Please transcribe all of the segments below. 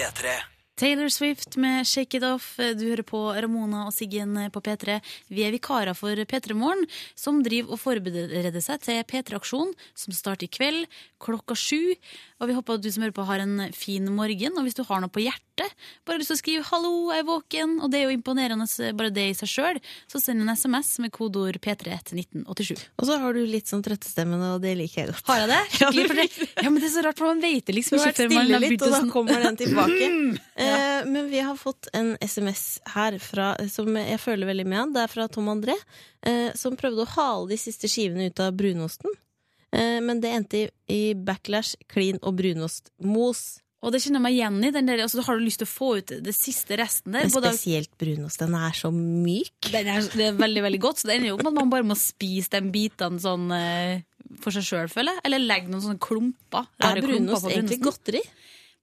P3. Taylor Swift med Shake It Off. Du hører på Ramona og Siggen på P3. Vi er vikarer for P3 Morgen, som driver og forbereder seg til P3-aksjon, som starter i kveld klokka sju. Og vi håper at du som hører på har en fin morgen. Og hvis du har noe på hjertet, bare lyst til å skrive 'hallo, jeg er våken', og det er jo imponerende bare det i seg sjøl, så send en SMS med kodeord P3 til 1987. Og så har du litt sånn trøttestemme, og det liker jeg godt. Har jeg det? Skikkelig, for det? Ja, men det er så rart, for man vet det liksom ikke før man har begynt og å da kommer den tilbake. Eh, men vi har fått en SMS her fra, som jeg føler veldig med. Det er fra Tom André, eh, som prøvde å hale de siste skivene ut av brunosten. Eh, men det endte i, i backlash, klin og brunostmos. Og det kjenner jeg meg igjen i. Den der, altså, har du lyst til å få ut det siste resten der? Men spesielt brunost. Den er så myk. Den er, det er veldig veldig godt, så det ender jo opp med at man bare må spise de bitene sånn eh, for seg sjøl, føler jeg. Eller legge noen sånne klumper. Er klumper brunost egentlig godteri?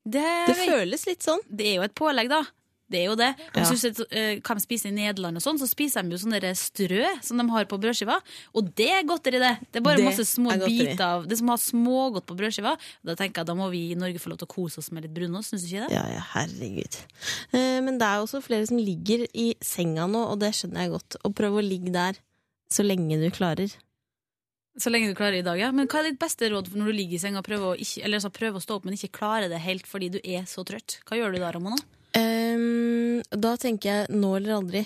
Det, Det føles litt sånn. det er jo et pålegg, da. Det er jo det. Ja. Hvis du ser, eh, hva de spiser i Nederland, og sånn, så spiser de jo sånne strø som de har på brødskiva. Og det er godteri, det. Det er bare Det masse små er biter av det som har smågodt på brødskiva. Da tenker jeg Da må vi i Norge få lov til å kose oss med litt brunost, syns du ikke det? Ja, ja, herregud. Eh, men det er også flere som ligger i senga nå, og det skjønner jeg godt. Og prøv å ligge der så lenge du klarer. Så lenge du klarer i dag, ja. Men hva er ditt beste råd for når du ligger i senga og prøver å, ikke, eller, altså, prøver å stå opp, men ikke klarer det helt fordi du er så trøtt? Hva gjør du da, Ramona? Ehm, da tenker jeg nå eller aldri.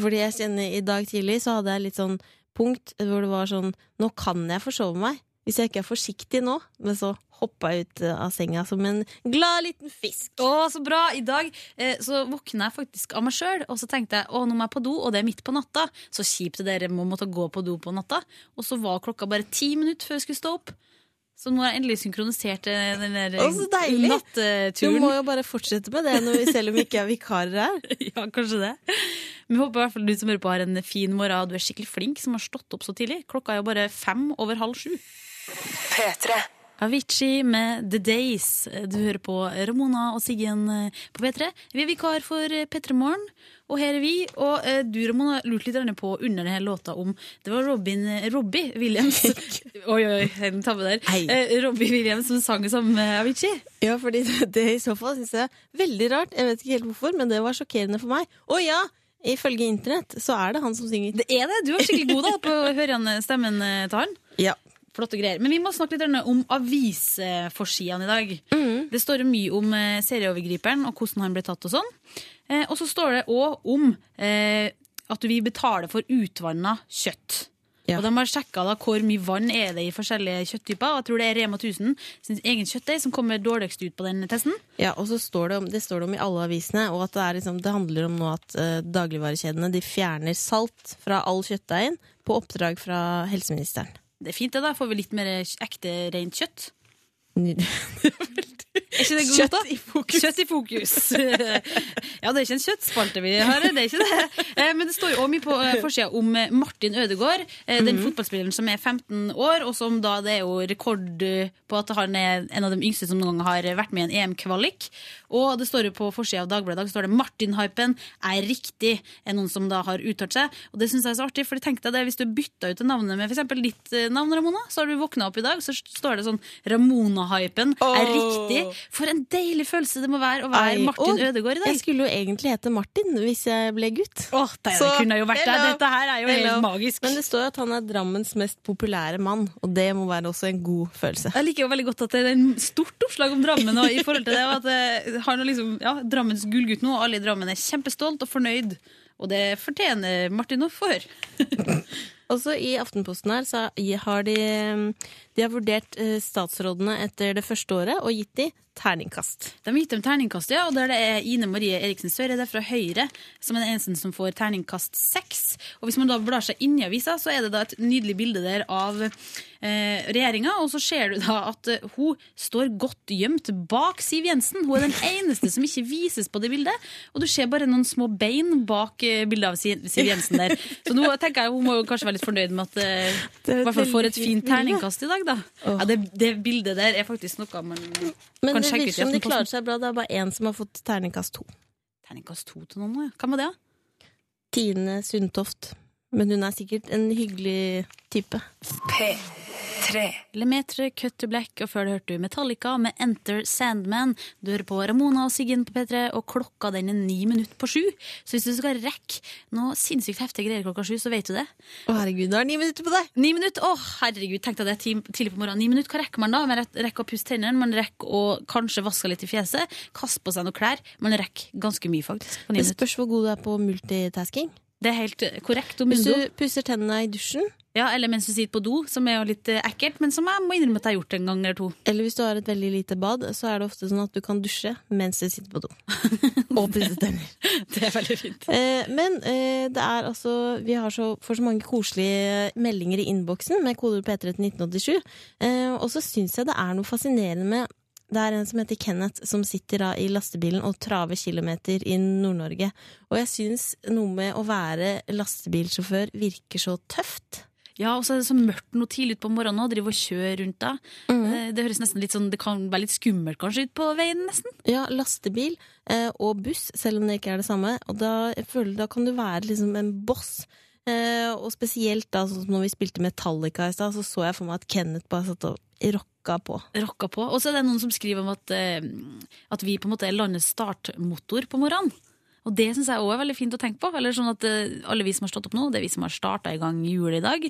Fordi jeg kjenner i dag tidlig så hadde jeg litt sånn punkt hvor det var sånn Nå kan jeg forsove meg. Hvis jeg ikke er forsiktig nå. Men så hoppa jeg ut eh, av senga som en glad liten fisk. Å, så bra! I dag eh, så våkna jeg faktisk av meg sjøl, og så tenkte jeg å, nå må jeg på do, og det er midt på natta. Så kjipt det dere må måtte gå på do på natta. Og så var klokka bare ti minutter før jeg skulle stå opp. Så nå har jeg endelig synkronisert eh, den der natteturen. Du må jo bare fortsette med det når vi, selv om vi ikke er vikarer her. Ja, kanskje det. Vi håper i hvert fall du som hører på har en fin morgen, og du er skikkelig flink som har stått opp så tidlig. Klokka er jo bare fem over halv sju. Avicii med The Days. Du hører på Ramona og Siggen eh, på P3. Vi er vikar for eh, P3 Morgen, og her er vi. Og eh, du, Ramona, lurte litt på under denne låta om Det var Robin Robbie Williams Oi, oi, oi, en tabbe der. Eh, Robbie Williams som sang sammen med Avicii. Ja, fordi det i så fall syns jeg er veldig rart. Jeg vet ikke helt hvorfor, men det var sjokkerende for meg. Å ja! Ifølge internett så er det han som synger. Det er det! Du er skikkelig god da på å høre stemmen til han. Ja. Flotte greier. Men vi må snakke litt om avisforsidene i dag. Det står mye om eh, serieovergriperen og hvordan han ble tatt og sånn. Eh, og så står det òg om eh, at vi betaler for utvanna kjøtt. Ja. Og De har sjekka hvor mye vann er det i forskjellige kjøtttyper. Og jeg tror det er Rema 1000 sin egen kjøttdeig som kommer dårligst ut på den testen. Ja, og så står det om, det står det om i alle avisene, og at det, er liksom, det handler om nå at eh, dagligvarekjedene de fjerner salt fra all kjøttdeigen på oppdrag fra helseministeren. Det er fint, det. Da får vi litt mer ekte rent kjøtt. Er ikke det godt, Kjøtt i fokus. Kjøtt i fokus. ja, det er ikke en kjøttspalte vi har, det er ikke det. Eh, Men det står jo også mye på eh, forsida om eh, Martin Ødegaard, den fotballspilleren som er 15 år, og som da det er jo rekord på at han er en av de yngste som noen gang har vært med i en EM-kvalik. Og det står jo på forsida av Dagbladet i dag, står det 'Martin-hypen er riktig', er noen som da har uttalt seg. Og det syns jeg er så artig, for tenk deg det, hvis du bytta ut navnet med f.eks. ditt eh, navn, Ramona, så har du våkna opp i dag, så står det sånn 'Ramona-hypen er riktig'. For en deilig følelse det må være å være Ei, Martin og Ødegaard i Jeg skulle jo egentlig hete Martin hvis jeg ble gutt. Åh, det, Så, kunne jo vært det. Dette her er jo Hello. helt magisk. Men det står jo at han er Drammens mest populære mann, og det må være også en god følelse. jeg liker jo veldig godt at det er en stort oppslag om Drammen og i forhold til det, at har noe liksom, ja, Drammens gullgutt nå, alle i Drammen er kjempestolt og fornøyd. Og det fortjener Martin å få høre. Også i Aftenposten her så har de, de har vurdert eh, statsrådene etter det første året og gitt de terningkast. De har gitt dem terningkast, ja, og der det er Ine Marie Eriksen Søreide fra Høyre som er den eneste som får terningkast seks. Og hvis man da blar seg inn i avisa, så er det da et nydelig bilde der av eh, regjeringa, og så ser du da at eh, hun står godt gjemt bak Siv Jensen. Hun er den eneste som ikke vises på det bildet, og du ser bare noen små bein bak eh, bildet av Siv Jensen der. Så nå tenker jeg hun må kanskje være litt fornøyd med at eh, er i hvert fall får et fint fint terningkast i dag, da. Ja, det, det bildet der er faktisk noe man Men kan sjekke ut. Men det virker som de klarer seg bra. Det er bare én som har fått terningkast to. Terningkast to til noen ja. Hvem var det? da? Tine Sundtoft. Men hun er sikkert en hyggelig type. P3. P3. Lemetre, Cut to Black, og før det hørte du Metallica med Enter Sandman. Du hører på Ramona og Siggen på P3, og klokka den er ni minutter på sju. Så hvis du skal rekke noe sinnssykt heftige greier klokka sju, så vet du det. Å herregud, da er ni minutter på deg! Ni minutter, å herregud, tenk deg det ti- tidlig på morgenen. Ni minutter, hva rekker man da? Man rekker å pusse tennene, man rekker å kanskje vaske litt i fjeset, kaste på seg noen klær. Man rekker ganske mye, faktisk, på ni Det minutter. spørs hvor god du er på multitasking. Det er helt eh, korrekt. Hvis du pusser tennene i dusjen, Ja, eller mens du sitter på do, som er jo litt eh, ekkelt, men som jeg må innrømme at jeg har gjort en gang eller to. eller hvis du har et veldig lite bad, så er det ofte sånn at du kan dusje mens du sitter på do. Og pusse tenner. Det er veldig fint. Eh, men eh, det er altså Vi har så, får så mange koselige meldinger i innboksen med kodeord P3 til 1987. Eh, og så syns jeg det er noe fascinerende med det er en som heter Kenneth, som sitter da i lastebilen og traver kilometer i Nord-Norge. Og jeg syns noe med å være lastebilsjåfør virker så tøft. Ja, og så er det så mørkt noe tidlig på morgenen og driver og kjører rundt da. Mm. Det høres nesten litt sånn, det kan være litt skummelt kanskje ut på veien nesten. Ja, lastebil eh, og buss, selv om det ikke er det samme. Og da, jeg føler, da kan du være liksom en boss. Eh, og spesielt da, sånn som når vi spilte Metallica i stad, så så jeg for meg at Kenneth bare satt og rocka på. Rocka på. Og så er det noen som skriver om at, eh, at vi på en måte er landets startmotor på morgenen. Og det syns jeg òg er veldig fint å tenke på. Eller sånn at eh, alle vi som har stått opp nå, det er vi som har starta i gang jul i dag.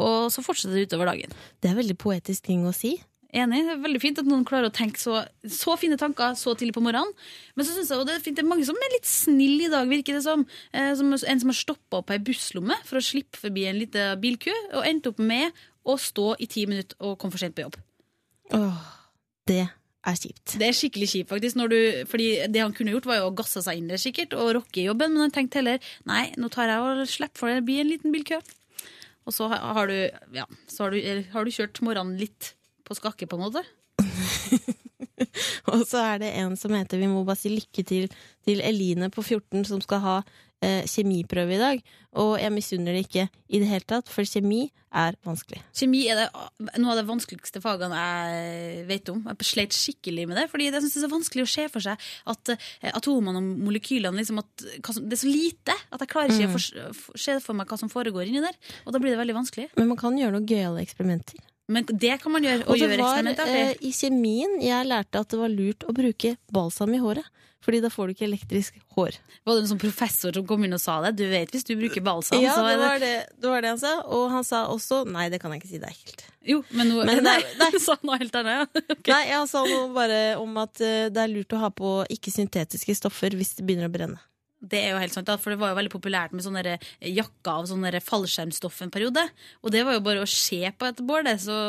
Og så fortsetter det utover dagen. Det er veldig poetisk ting å si. Enig. Det er veldig fint at noen klarer å tenke så, så fine tanker så tidlig på morgenen. Men så synes jeg det er fint, det er mange som er litt snille i dag, virker det som. Eh, som en som har stoppa opp ei busslomme for å slippe forbi en liten bilkø, og endte opp med å stå i ti minutter og komme for sent på jobb. Åh, det er kjipt. Det er skikkelig kjipt, faktisk. Når du, fordi det han kunne gjort, var jo å gasse seg inn der sikkert og rocke jobben, men han tenkte heller nei, nå tar jeg og slipper for det blir en liten bilkø. Og så har har du, ja, så har du, har du kjørt morgenen litt på skakke, på en måte. Og så er det en som heter Vi må bare si lykke til til Eline på 14 som skal ha eh, kjemiprøve i dag. Og jeg misunner det ikke i det hele tatt, for kjemi er vanskelig. Kjemi er det, noe av de vanskeligste fagene jeg vet om. Jeg sleit skikkelig med det, fordi jeg synes det er så vanskelig å se for seg at eh, atomene og molekylene liksom at, som, Det er så lite at jeg klarer ikke å for, for, se for meg hva som foregår inni der. Og da blir det veldig vanskelig. Men man kan gjøre noen gøyale eksperimenter. Men det kan man gjøre. Og Og det var eh, i kjemien jeg lærte at det var lurt å bruke balsam i håret. Fordi da får du ikke elektrisk hår. Var det en sånn professor som kom inn og sa det? Du vet hvis du bruker balsam, Ja, det var det, det var det han sa. Og han sa også Nei, det kan jeg ikke si, det er ekkelt. Jo, men, noe, Men nei, nei. sa noe helt annet. Ja. Ok. Nei, han sa noe bare om at eh, det er lurt å ha på ikke-syntetiske stoffer hvis det begynner å brenne. Det er jo helt sant, for det var jo veldig populært med sånne jakker av sånne der fallskjermstoff en periode. Og det var jo bare å se på et bål, det, så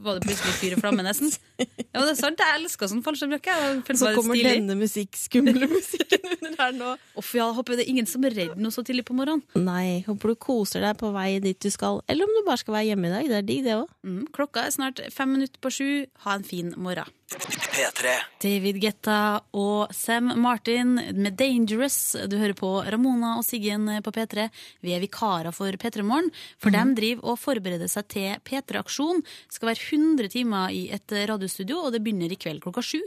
var det plutselig fyr og flamme, nesten. Ja, det er sant, jeg elska sånn fallskjermjakke. Så kommer stilig. denne musikk, skumle musikken under her nå. Uff, ja, håper det er ingen som er redd noe så tidlig på morgenen. Nei, håper du koser deg på vei dit du skal. Eller om du bare skal være hjemme i dag. Det er digg, det òg. Mm, klokka er snart fem minutter på sju. Ha en fin morgen. P3. David Getta og Sam Martin med 'Dangerous'. Du hører på Ramona og Siggen på P3. Vi er vikarer for P3 Morgen, for de driver og forbereder seg til P3-aksjon. Skal være 100 timer i et radiostudio, og det begynner i kveld klokka sju.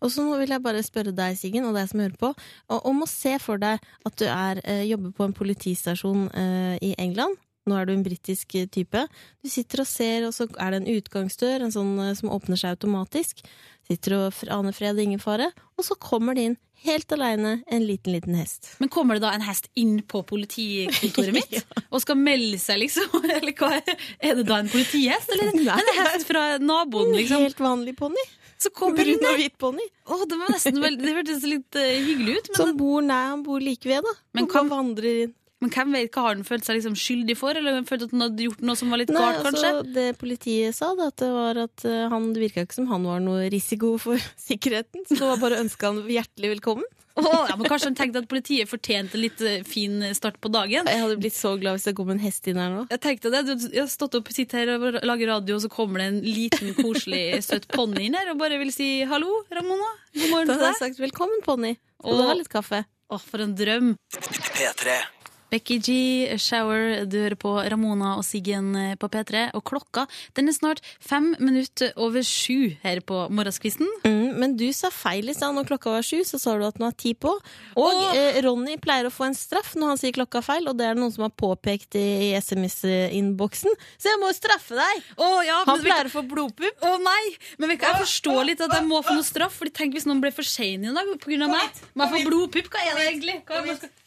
Og så vil jeg bare spørre deg, Siggen, og deg som hører på, om å se for deg at du er, eh, jobber på en politistasjon eh, i England. Nå er du en britisk eh, type. Du sitter og ser, og så er det en utgangsdør en sånn, eh, som åpner seg automatisk. Sitter og aner fred, og ingen fare. Og så kommer det inn, helt aleine, en liten, liten hest. Men kommer det da en hest inn på politikontoret mitt og skal melde seg, liksom? Eller hva er, er det da en politihest, eller en hest fra naboen, liksom? En helt vanlig ponni. Så kommer Brun og hvit ponni. Oh, det var nesten det hørtes litt uh, hyggelig ut, men Som bor nær, han bor like ved, da. Men kan vandrer inn. Men hvem vet hva har den følt seg liksom skyldig for? Eller har den følt at han hadde gjort noe som var litt Nei, galt, kanskje? altså, det politiet sa, da, at det var at eh, han, det virka ikke som han var noe risiko for sikkerheten. Så det var bare å ønske han hjertelig velkommen. Åh, ja, men Kanskje han tenkte at politiet fortjente litt eh, fin start på dagen? Jeg hadde blitt så glad hvis det kom en hest inn her nå. Jeg tenkte det, du har stått opp, sitter her og lager radio, og så kommer det en liten, koselig, søt ponni inn her og bare vil si hallo, Ramona. God morgen Da til hadde jeg sagt velkommen, ponni. Skal du ha litt kaffe? Å, for en drøm. P3. Becky G, Shower, du hører på Ramona og Siggen eh, på P3. Og klokka den er snart fem minutter over sju her på morgenskvisten. Mm, men du sa feil i stad. Når klokka var sju, så sa du at den var ti på. Og og eh, Ronny pleier å få en straff når han sier klokka feil, og det er det noen som har påpekt i, SMS-innboksen. Så jeg må jo straffe deg! Å ja, Han men pleier å få blodpupp. Å nei! Men jeg forstår litt at jeg må få noe straff. Fordi tenk hvis noen ble for sein i dag pga. meg. Må jeg få blodpupp? Hva er det egentlig? Hva er det man.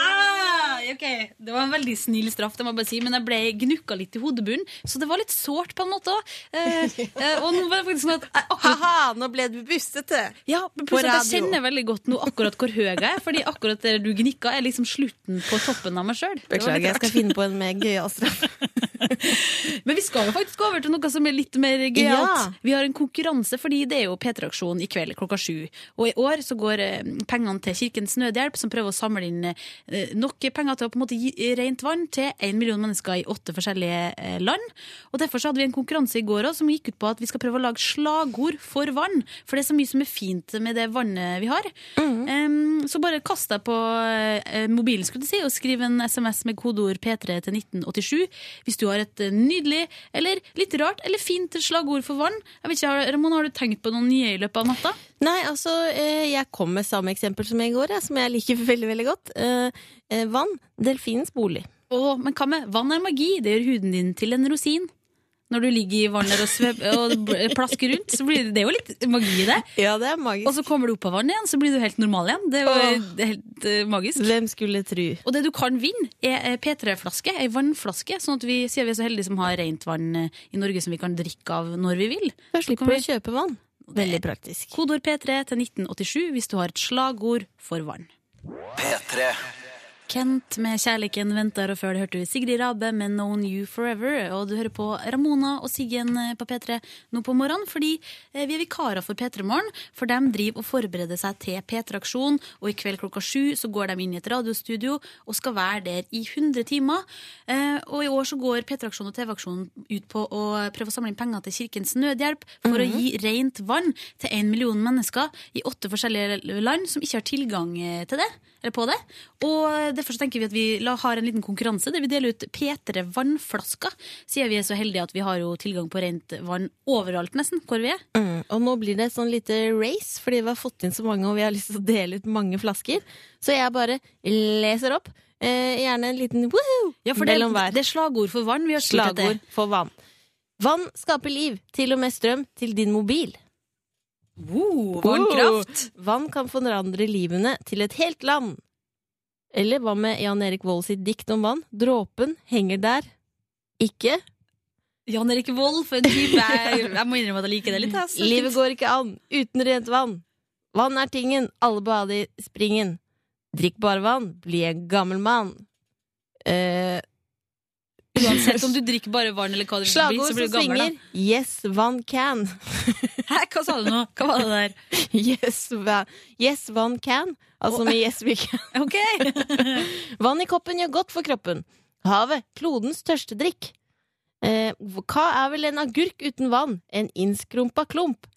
Ah, ok, Det var en veldig snill straff, det må jeg bare si, men jeg ble gnukka litt i hodebunnen. Så det var litt sårt på en måte òg. Eh, eh, og nå var det faktisk sånn at jeg Ha-ha, nå ble du bustete! Ja, men pluss at jeg kjenner veldig godt nå akkurat hvor høy jeg er. Fordi akkurat der du gnikka, er liksom slutten på toppen av meg sjøl. Beklager, jeg skal finne på en mer gøyal straff. Men vi skal jo faktisk over til noe som er litt mer gøyalt. Ja. Vi har en konkurranse, fordi det er jo P3-aksjon i kveld klokka sju. Og i år så går eh, pengene til Kirkens Nødhjelp, som prøver å samle inn eh, nok penger til å på en måte gi rent vann til én million mennesker i åtte forskjellige eh, land. Og derfor så hadde vi en konkurranse i går også, som gikk ut på at vi skal prøve å lage slagord for vann. For det er så mye som er fint med det vannet vi har. Em, så bare kast deg på mobilen skulle du si, og skriv en SMS med kodeord P3 til 1987 hvis du har et eh, nydelig eller litt rart eller fint slagord for vann. Jeg vet ikke, har- Ramon, har du tenkt på noen nye i løpet av natta? Nei, altså, eh, jeg kom med samme eksempel som i går, jeg, som jeg liker veldig, veldig godt. Eh, vann. Delfinens bolig. Å, men hva med vann er magi? Det gjør huden din til en rosin. Når du ligger i vannet og, svev, og plasker rundt, så blir det, det er jo litt magi i det. Ja, det er magisk. Og så kommer du opp av vannet igjen, så blir du helt normal igjen. Det er jo Åh. helt uh, magisk. Hvem skulle tru? Og det du kan vinne, er eh, P3-flaske, ei vannflaske, sånn at vi sier vi er så heldige som har rent vann eh, i Norge som vi kan drikke av når vi vil. Da slipper du å kjøpe vann. Veldig praktisk. Kodord P3 til 1987 hvis du har et slagord for vann. P3 Kent med 'Kjærligheten venter', og før det hørte du Sigrid Rabe med 'Known You Forever'. Og du hører på Ramona og Siggen eh, på P3 nå på morgenen, fordi eh, vi er vikarer for P3 Morgen. For de driver og forbereder seg til P3-aksjon, og i kveld klokka sju så går de inn i et radiostudio og skal være der i 100 timer. Eh, Og i år så går P3-aksjonen og TV-aksjonen ut på å prøve å samle inn penger til Kirkens Nødhjelp for å gi rent vann til en million mennesker i åtte forskjellige land som ikke har tilgang til det, på det. Og derfor så tenker vi at vi har en liten konkurranse der vi deler ut P3 vannflasker. Siden vi er så heldige at vi har jo tilgang på rent vann overalt nesten, hvor vi er. Mm. Og nå blir det et sånn lite race, fordi vi har fått inn så mange, og vi har lyst til å dele ut mange flasker. Så jeg bare leser opp. Eh, gjerne en liten woohoo Ja, mellom hver. det er slagord for vann vi har. Slagord for vann. Vann skaper liv, til og med strøm til din mobil. Wow, vannkraft! Vann kan forandre livene til et helt land. Eller hva med Jan Erik Vold sitt dikt om vann? Dråpen henger der. Ikke. Jan Erik Vold, for en type. Jeg, jeg må innrømme at jeg liker det litt. Altså. Livet går ikke an uten rent vann. Vann er tingen, alle bader i springen. Drikk bare vann, bli en gammel mann. Eh, Uansett om du drikker bare vann eller hva blir, slagord så blir som du gammel. svinger. Yes, vann can. Hæ, hva sa du nå? Hva var det der? Yes, va yes, vann can. Altså med yes, we can. Ok! Vann i koppen gjør godt for kroppen. Havet, klodens største drikk. Eh, hva er vel en agurk uten vann? En innskrumpa klump.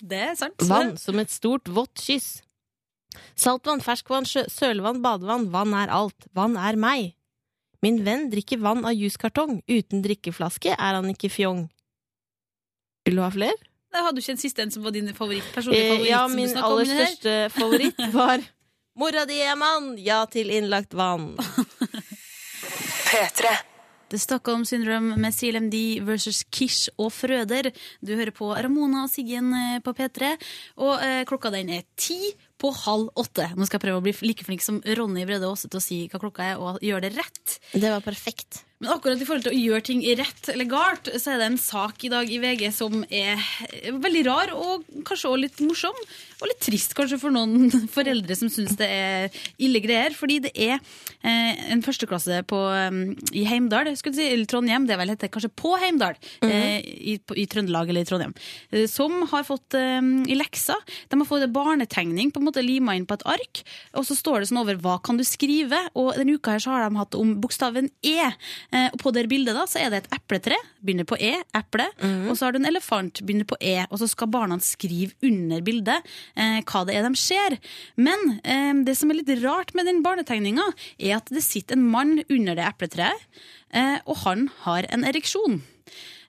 Det er sant. Vann som et stort, vått kyss. Saltvann, ferskvann, sjø sølevann, badevann. Vann er alt. Vann er meg. Min venn drikker vann av juskartong. Uten drikkeflaske er han ikke fjong. Vil du ha flere? Hadde du ikke en siste en som var din favoritt, personlige Eh, favoritt? ja, som min aller største favoritt var Mora di er mann, ja til innlagt vann. P3. The Stockholm Syndrome med CLMD versus Kish og Frøder. Du hører på Ramona og Siggen eh, på P3, og eh, klokka den er ti på halv åtte. Nå skal jeg prøve å bli like flink som Ronny Brede Aase til å si hva klokka er, og gjøre det rett. Det var perfekt. Men akkurat i forhold til å gjøre ting rett eller galt, så er det en sak i dag i VG som er veldig rar, og kanskje også litt morsom. Og litt trist kanskje for noen foreldre som syns det er ille greier. Fordi det er eh, en førsteklasse på, um, i Heimdal, skulle si, eller Trondheim, det er vel heter kanskje på Heimdal, eh, i, på, i Trøndelag eller i Trondheim, eh, som har fått eh, i leksa De har fått en barnetegning på på en måte lima inn på et ark, og så står det sånn over hva kan du skrive. Og denne uka her så har de hatt om bokstaven E. Eh, og på det bildet da så er det et epletre, begynner på E, eple, og så har du en elefant, begynner på E, og så skal barna skrive under bildet eh, hva det er de ser. Men eh, det som er litt rart med den barnetegninga, er at det sitter en mann under det epletreet, eh, og han har en ereksjon.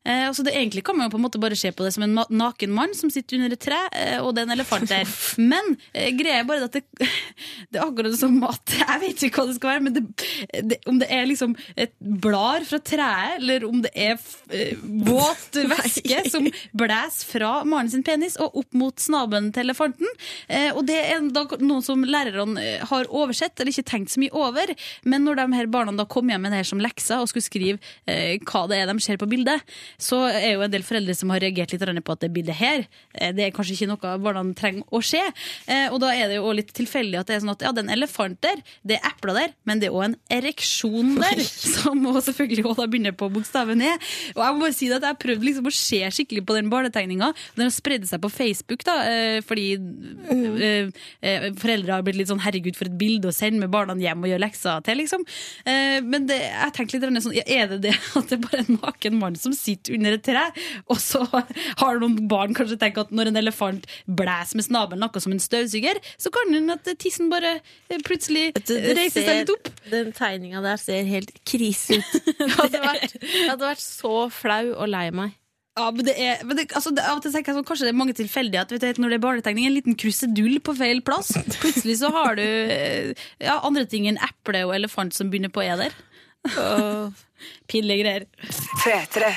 Eh, altså det Egentlig kan man jo på en måte bare se på det som en naken mann som sitter under et tre, eh, og det er en elefant der. Men eh, greia er bare at det, det er akkurat som at Jeg vet ikke hva det skal være, men det, det, om det er liksom et blad fra treet, eller om det er eh, våt væske som blæser fra mannen sin penis og opp mot snabelen til elefanten. Eh, og det er noe som lærerne eh, har oversett, eller ikke tenkt så mye over. Men når de her barna da kom hjem med det her som lekser og skulle skrive hva det er de ser på bildet, så er jo en del foreldre som har reagert litt på at det bildet her, eh, det er kanskje ikke noe barna trenger å se. Eh, og da er det jo litt tilfeldig at det er sånn at ja, det er en elefant der, det er epler der, men det er òg en ereksjon der, som også selvfølgelig også da begynner på bokstaven E. Og jeg må bare si at jeg har prøvd liksom å se skikkelig på den barnetegninga. Den har spredd seg på Facebook, da, eh, fordi eh, foreldre har blitt litt sånn 'herregud, for et bilde å sende med barna hjem og gjøre lekser til', liksom. Men det, jeg tenkte litt sånn, er det det at det er bare en naken mann som sitter under et tre, og så har noen barn kanskje tenkt at når en elefant blæser med snabelen akkurat som en støvsuger, så kan den at tissen bare eh, plutselig du, reiser seg litt opp. Den tegninga der ser helt krise ut. Jeg hadde vært, jeg hadde vært så flau og lei meg. Ja, men det er, men det, altså, det, Av og til tenker jeg sånn, Kanskje det er mange tilfeldigheter. Vet du, når det er barnetegning, en liten krusedull på feil plass. Plutselig så har du eh, ja, andre ting enn eple og elefant som begynner på E der. Pinlige greier. P3.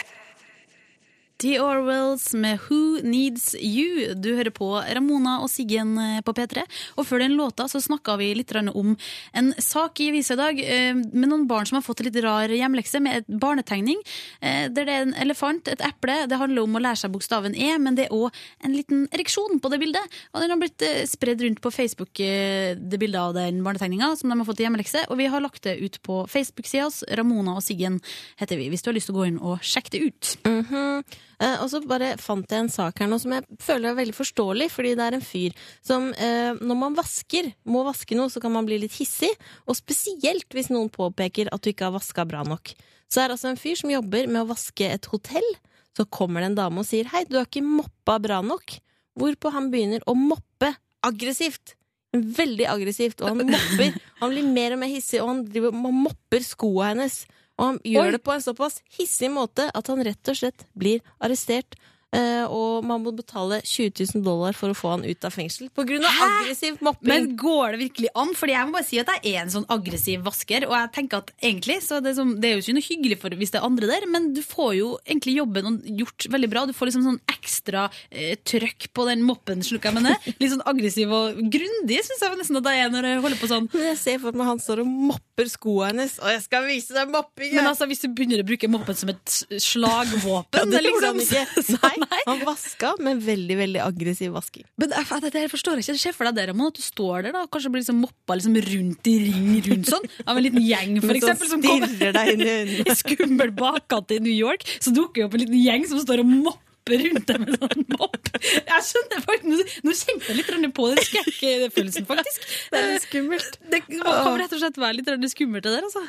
The Orwells med Who Needs You. Du hører på Ramona og Siggen eh, på P3. Og før den låta så snakka vi litt om en sak i avisa i dag eh, med noen barn som har fått litt rar hjemlekse med et barnetegning. eh, Der det er en elefant, et eple. Det handler om å lære seg bokstaven E, men det er òg en liten ereksjon på det bildet. Og den har blitt spredd rundt på Facebook, det bildet av den barnetegninga som de har fått i hjemlekse. Og vi har lagt det ut på Facebook-sida vår. Ramona og Siggen heter vi, hvis du har lyst til å gå inn og sjekke det ut. Mhm. Eh, og så bare fant jeg en sak her nå som jeg føler er veldig forståelig, fordi det er en fyr som eh, når man vasker, må vaske noe, så kan man bli litt hissig, og spesielt hvis noen påpeker at du ikke har vaska bra nok. Så er det altså en fyr som jobber med å vaske et hotell, så kommer det en dame og sier hei, du har ikke moppa bra nok, hvorpå han begynner å moppe aggressivt. Veldig aggressivt, og han mopper. Han blir mer og mer hissig, og han driver, mopper skoa hennes. Og han gjør Oi. det på en såpass hissig måte at han rett og slett blir arrestert. eh, og man må betale 20 000 dollar for å få han ut av fengsel på grunn av aggressiv mopping. Men går det virkelig an? Fordi jeg må bare si at jeg er en sånn aggressiv vasker. Og jeg tenker at egentlig, så det, er som, det er jo ikke noe hyggelig for hvis det er andre der, men du får jo egentlig jobben gjort veldig bra. Du får liksom sånn ekstra eh, trøkk på den moppen, slukker jeg det. Litt sånn aggressiv og grundig, syns jeg nesten at jeg er når jeg holder på sånn. Jeg ser for meg han står og mopper skoa hennes, og jeg skal vise deg mopping! Men altså, hvis du begynner å bruke moppen som et slagvåpen det liksom, han ikke. Nei, nei. han vaska med veldig, veldig aggressiv vasking. Men jeg, jeg, jeg forstår ikke. Se for deg det, Ramon, at du står der da, og kanskje blir liksom moppa liksom rundt i ring rundt sånn, av en liten gjeng, for Men eksempel. Som kommer deg inn i skummel bakgate i New York, så dukker jo opp en liten gjeng som står og mopper rundt deg med sånn mopp. Jeg skjønner faktisk, Nå, nå kjente jeg litt på den skrekkfølelsen, faktisk. Det er litt skummelt. Det kan rett og slett være litt skummelt, det der, altså.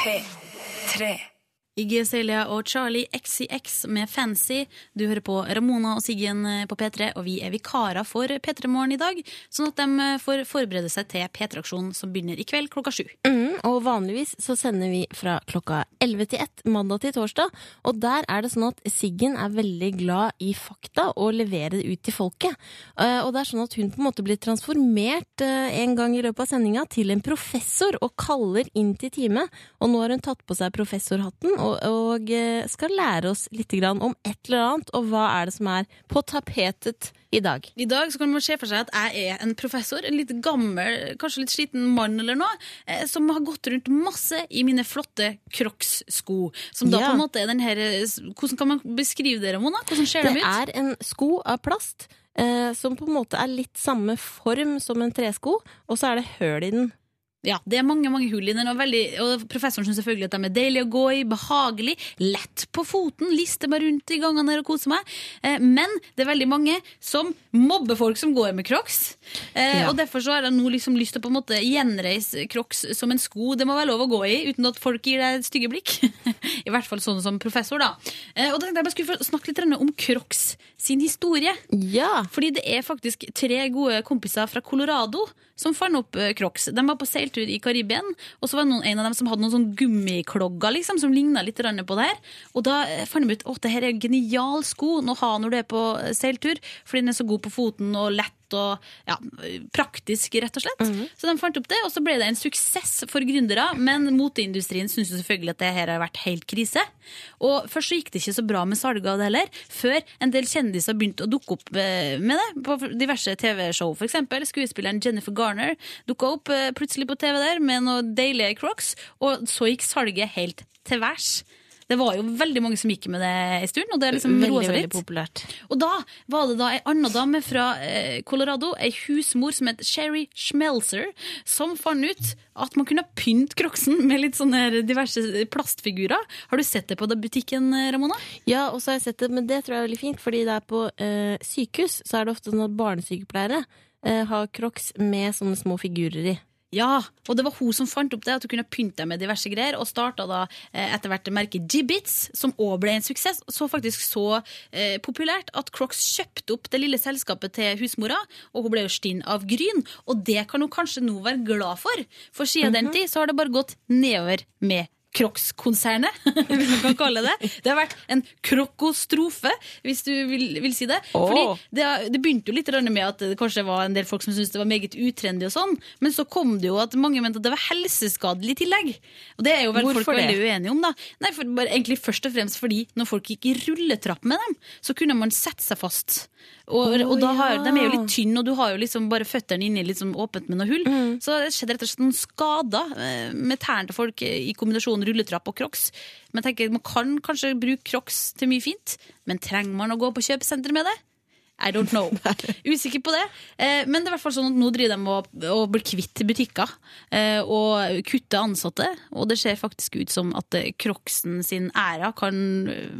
P3. Iggy Celia og Charlie XCX med Fancy. Du hører på Ramona og Siggen på P3, og vi er vikarer for P3 Morgen i dag, sånn at de får forberede seg til P3-aksjonen som begynner i kveld klokka sju. Mm, og vanligvis så sender vi fra klokka 11 til 1 mandag til torsdag, og der er det sånn at Siggen er veldig glad i fakta og leverer det ut til folket. Eh, og det er sånn at hun på en måte blir transformert eh, en gang i løpet av sendinga til en professor og kaller inn til time, og nå har hun tatt på seg professorhatten og, og eh, skal lære oss litt om et eller annet, og hva er det som er på tapetet i dag. I dag så kan man se for seg at jeg er en professor, en litt gammel, kanskje litt sliten mann eller noe, eh, som har gått rundt masse i mine flotte Crocs-sko. Som da Ja. på en måte er den her eh, Hvordan kan man beskrive det, Ramona? Hvordan ser Det de ut? er en sko av plast eh, som på en måte er litt samme form som en tresko, og så er det høl i den. Ja, det er mange mange hull i den, og, veldig, og professoren syns selvfølgelig at de er deilige å gå i, behagelig, lett på foten, lister meg rundt i gangene der og koser meg. Eh, men det er veldig mange som mobber folk som går med crocs. Eh, Ja. Og derfor så har jeg nå liksom lyst til å på en måte gjenreise crocs som en sko det må være lov å gå i, uten at folk gir deg stygge blikk. I hvert fall sånn som professor, da. Eh, og da tenkte jeg bare skulle få snakke litt om crocs sin historie. Ja. Fordi det er faktisk tre gode kompiser fra Colorado som fant opp eh, Crocs. De var på seiltur i Karibien, og så var det en av dem som hadde noen sånn gummiklogger liksom, som ligna litt på det her. Og da eh, fant de ut at det her er en genial sko å ha når du er på eh, seiltur, fordi den er så god på foten og lett og ja, praktisk, rett og slett. Så de fant opp det, og så ble det en suksess for gründere, men moteindustrien syns jo selvfølgelig at det her har vært helt krise. Og først så gikk det ikke så bra med salget av det heller, før en del kjendiser begynte å dukke opp eh, med det på diverse TV-show. Eksempel skuespilleren Jennifer Garner dukka opp eh, plutselig på TV der med noen deilige crocs, og så gikk salget helt til værs. Det var jo veldig mange som gikk med det en stund, og det er liksom roa Veldig, seg veldig litt. populært. Og da var det da ei anna dame fra eh, Colorado, ei husmor som het Sherry Schmelzer, som fant ut at man kunne pynte crocsen med litt sånne diverse plastfigurer. Har du sett det på butikken, eh, Ramona? Ja, og så har jeg sett det, men det tror jeg er veldig fint, fordi det er på eh, sykehus, så er det ofte sånn at barnesykepleiere eh, har crocs med sånne små figurer i. Ja, og det var hun som fant opp det, at hun kunne pynte deg med diverse greier, og starta da eh, etter hvert merket Jibbits, som òg ble en suksess. Så faktisk så eh, populært at Crocs kjøpte opp det lille selskapet til husmora, og hun ble jo stinn av gryn. Og det kan hun kanskje nå være glad for, for siden den tid så har det bare gått nedover med Crocs-konsernet, hvis man kan kalle det. Det har vært en krokostrofe, hvis du vil, vil si det. Oh. Fordi det, det begynte jo litt med at det kanskje var en del folk som syntes det var meget utrendy og sånn, men så kom det jo at mange mente at det var helseskadelig i tillegg. Og det er jo vel Hvorfor folk det? veldig uenige om, da. Nei, for bare, egentlig først og fremst fordi når folk gikk i rulletrapp med dem, så kunne man sette seg fast. Og, oh, og da har, ja. de er jo litt tynne, og du har jo liksom bare føttene inni sånn åpent med noe hull. Mm. Så det skjedde rett og slett noen skader eh, med tærne til folk i i kombinasjonen rulletrapp og crocs. Men tenker, man kan kanskje bruke crocs til mye fint, men trenger man å gå på kjøpesenter med det? I don't know. Usikker på det. Eh, men det er hvert fall sånn at nå driver de og, og blir kvitt butikker eh, og kutter ansatte. Og det ser faktisk ut som at kroksen Crocsen sin æra kan eh,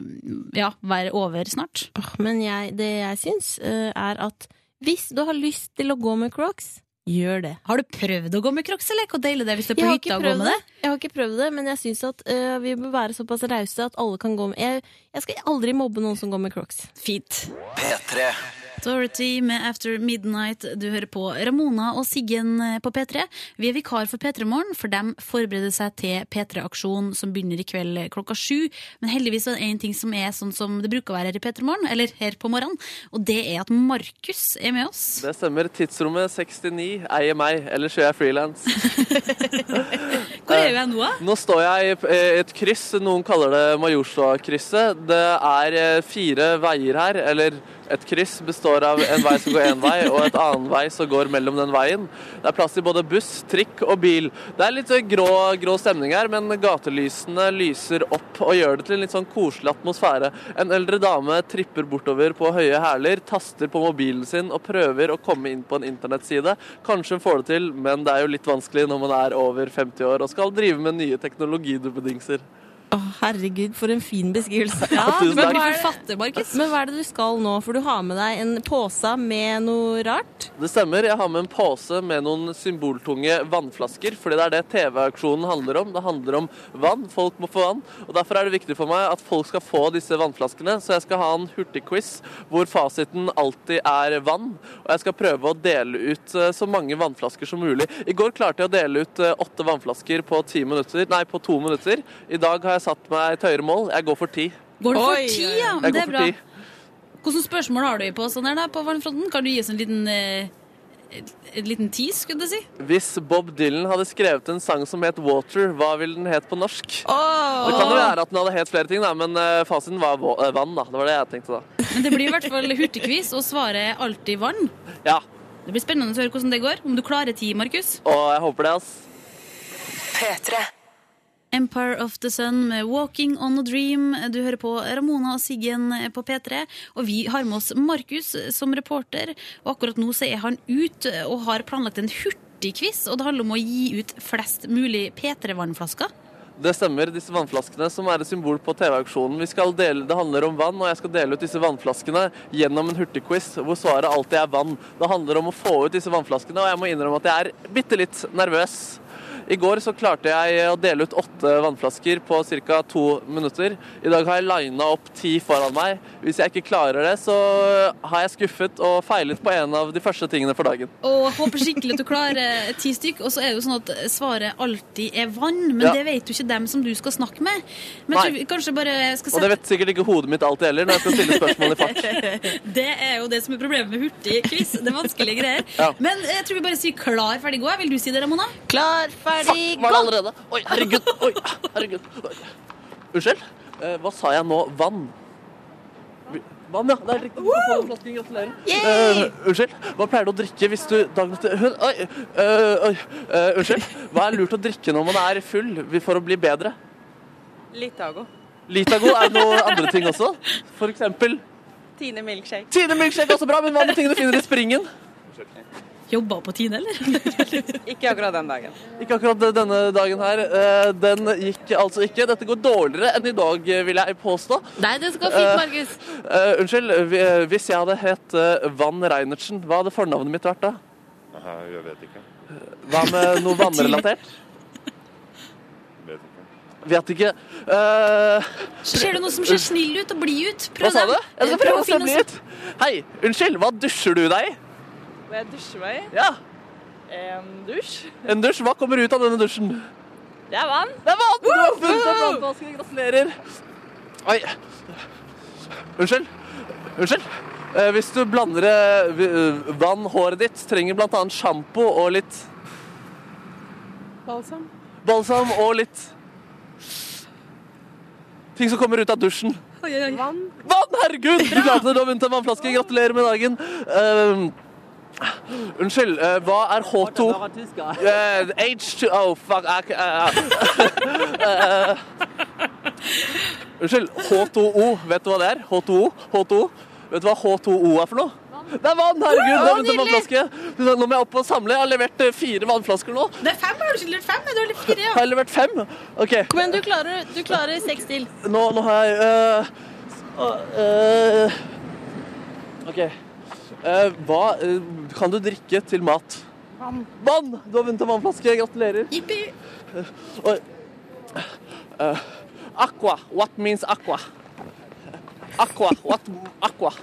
ja, være over snart. Men jeg, det jeg syns, eh, er at hvis du har lyst til å gå med crocs, gjør det. Har du prøvd å gå med crocs, eller? Hvor deilig det er hvis du er på har, hytta og går med det. det? jeg har ikke prøvd det, men jeg syns at uh, vi bør være såpass rause at alle kan gå med jeg, jeg skal aldri mobbe noen som går med crocs. Fint. P3. Dorothy med After Midnight. Du hører på Ramona og Siggen på P3. Vi er vikar for P3 Morgen, for de forbereder seg til P3-aksjon som begynner i kveld klokka sju. Men heldigvis er det én ting som er sånn som det bruker å være her i P3 Morgen, eller her på morgenen, og det er at Markus er med oss. Det stemmer. Tidsrommet 69 eier meg, ellers gjør jeg frilans. Hvor er du nå, da? Nå står jeg i et kryss, noen kaller det Majorstua-krysset. Det er eh, fire veier her, eller et kryss består av en vei som går én vei, og et annen vei som går mellom den veien. Det er plass til både buss, trikk og bil. Det er litt eh, grå, grå stemning her, men gatelysene lyser opp og gjør det til en litt sånn koselig atmosfære. En eldre dame tripper bortover på høye hæler, taster på mobilen sin og prøver å komme inn på en internettside. Kanskje hun får det til, men det er jo litt vanskelig når man er over 50 år og skal drive med nye teknologiduppedingser. Å, herregud, for en fin beskrivelse. Ja, du tusen må bli forfatter, Markus. Men hva er det du skal nå? For du har med deg en pose med noe rart. Det stemmer. Jeg har med en pose med noen symboltunge vannflasker, fordi det er det TV-auksjonen handler om. Det handler om vann. Folk må få vann. Og Derfor er det viktig for meg at folk skal få disse vannflaskene. Så jeg skal ha en hurtigquiz hvor fasiten alltid er vann. Og jeg skal prøve å dele ut eh, så mange vannflasker som mulig. I går klarte jeg å dele ut eh, åtte vannflasker på, ti minutter, nei, på to minutter. I dag har jeg satt meg et høyere mål. Jeg går for ti. Går du for Oi, ti, ja? Jeg Det er bra. ti. Hvilke spørsmål har du på sånn her da, på vannfronten? Kan du gi oss en liten eh, en liten tease, skulle du si? Hvis Bob Dylan hadde skrevet en sang som het 'Water', hva ville den het på norsk? Oh. Det kan jo være at den hadde het flere ting, da, men eh, fasiten var eh, vann. da. Det var det jeg tenkte da. Men det blir i hvert fall hurtigquiz, og svaret er alltid vann. Ja, Det blir spennende å høre hvordan det går. Om du klarer ti, Markus. Å, jeg håper det, ass. P3. Empire of the Sun med Walking on a Dream. Du hører på Ramona og Siggen på P3. Og vi har med oss Markus som reporter. Og akkurat nå så er han ute og har planlagt en hurtig hurtigquiz, og det handler om å gi ut flest mulig P3-vannflasker. Det stemmer, disse vannflaskene som er et symbol på TV-auksjonen. Vi skal dele, Det handler om vann, og jeg skal dele ut disse vannflaskene gjennom en hurtigquiz hvor svaret alltid er vann. Det handler om å få ut disse vannflaskene, og jeg må innrømme at jeg er bitte litt nervøs. I går så klarte jeg å dele ut åtte vannflasker på ca. to minutter. I dag har jeg lina opp ti foran meg. Hvis jeg ikke klarer det, så har jeg skuffet og feilet på en av de første tingene for dagen. Og håper skikkelig at du klarer ti stykk. Og så er det jo sånn at svaret alltid er vann, men Ja. det vet jo ikke dem som du skal snakke med. Men Nei. vi kanskje bare skal Og det vet sikkert ikke hodet mitt alltid heller når jeg skal stille spørsmål i fart. Det er jo det som er problemet med hurtig quiz. Det er vanskelige greier. Ja. Men jeg tror vi bare sier klar, ferdig, gå. Vil du si det, Ramona? Klar, ferdig, Var det allerede? Oi, herregud. Oi, herregud. Oi. Unnskyld? Eh, hva sa jeg nå? Vann? Vann, ja. Det er riktig. Du skal få. Gratulerer. Yay! Eh, unnskyld. Hva pleier du å drikke hvis du dagen etter Hun- Oi! eh, oi. eh, unnskyld. Hva er lurt å drikke når man er full for å bli bedre? Litago. Litago, er det noen andre ting også? For eksempel Tine milkshake. Tine milkshake er også bra, men hva med ting du finner i springen? Jobba på Tine, eller? Ikke akkurat den dagen. Ikke akkurat denne dagen her. Eh, Den gikk altså ikke. Dette går dårligere enn i dag, vil jeg påstå. Nei, det skal fint, Markus. Uh, unnskyld, hvis jeg hadde hett eh, Vann Reinertsen, hva hadde fornavnet mitt vært da? Nei, jeg vet ikke. Hva med noe vannrelatert? Vet ikke. Vet ikke. Eh, Ser du noe som ser snill ut og blid ut? hva sa du? Jeg skal prøve å se blid ut. Hei, unnskyld, hva dusjer du deg i? Hva jeg dusjer meg i? Ja, En dusj. en dusj. Hva kommer ut av denne dusjen? Det er vann. Det er vann! Du har funnet en vannflaske. Gratulerer. Oi. Unnskyld. Unnskyld. Eh, hvis du blander eh, eh, vann, håret ditt, trenger annet sjampo og litt Balsam. balsam og litt ting som kommer ut av dusjen. Oi, oi, oi. Vann. Vann, herregud! Du klarte det, du har vunnet en vannflaske. Gratulerer med dagen. Eh, unnskyld, uh, hva er H2? uh, H2 Oh, fuck. Jeg, uh, unnskyld. H2O. Vet du hva det er? H2O? H2O? Vet du hva H2O er for noe? Det er vann! Herregud, det er en vannflaske. Nå må jeg opp og samle. Jeg har levert fire vannflasker nå. Det er fem, har du ikke levert fem? Du har levert fire, ja. Har jeg levert fem? OK. Igjen, du klarer, du klarer seks til. Nå, nå har jeg uh, uh, OK. Eh, hva øh, kan du drikke til mat? Vann. Vann! Du har vunnet en vannflaske. Gratulerer. Jippi. Eh, aqua. What means aqua? Aqua. What aqua?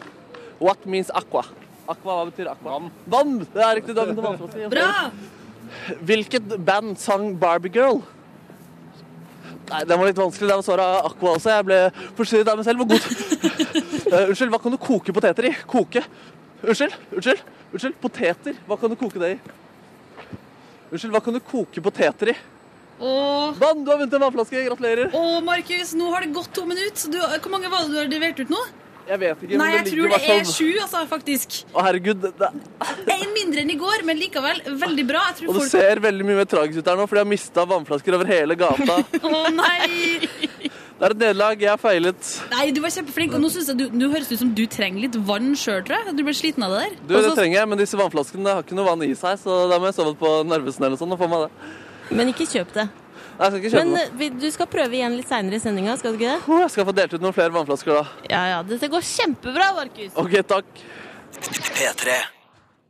What means aqua? Aqua, hva betyr aqua? Vann. Vann! Det er riktig. Du har vunnet en vannflaske. Bra! Hvilket band sang Barbie Girl? Nei, den var litt vanskelig. Det var svaret Aqua også. Jeg ble forstyrret av meg selv. Hvor god uh, Unnskyld, hva kan du koke poteter i? Koke? Unnskyld? Unnskyld? Unnskyld? Poteter? Hva kan du koke det i? Unnskyld, hva kan du koke poteter i? Åh. Vann! Du har vunnet en vannflaske. Gratulerer. Å, Markus, nå har det gått to minutter. Du, hvor mange var det du har levert ut nå? Jeg vet ikke, Nei, jeg det tror det er sju, altså, faktisk. Å, herregud. Det, En mindre enn i går, men likevel veldig bra. Og det folk ser veldig mye mer tragisk ut her nå, for de har mista vannflasker over hele gata. Å nei! Det er et nederlag. Jeg har feilet. Nei, du var kjempeflink. Og nå synes jeg du, du høres ut som du trenger litt vann sjøl, tror jeg. Du ble sliten av det der. Du, Også... det trenger jeg, men disse vannflaskene har ikke noe vann i seg, så da må jeg sove på Narvesen eller sånn og få meg det. Men ikke kjøp det. Nei, jeg skal ikke kjøpe Men noe. eh, du skal prøve igjen litt seinere i sendinga, skal du ikke det? Jeg skal få delt ut noen flere vannflasker da. Ja ja, dette går kjempebra, Markus. Ok, takk. P3.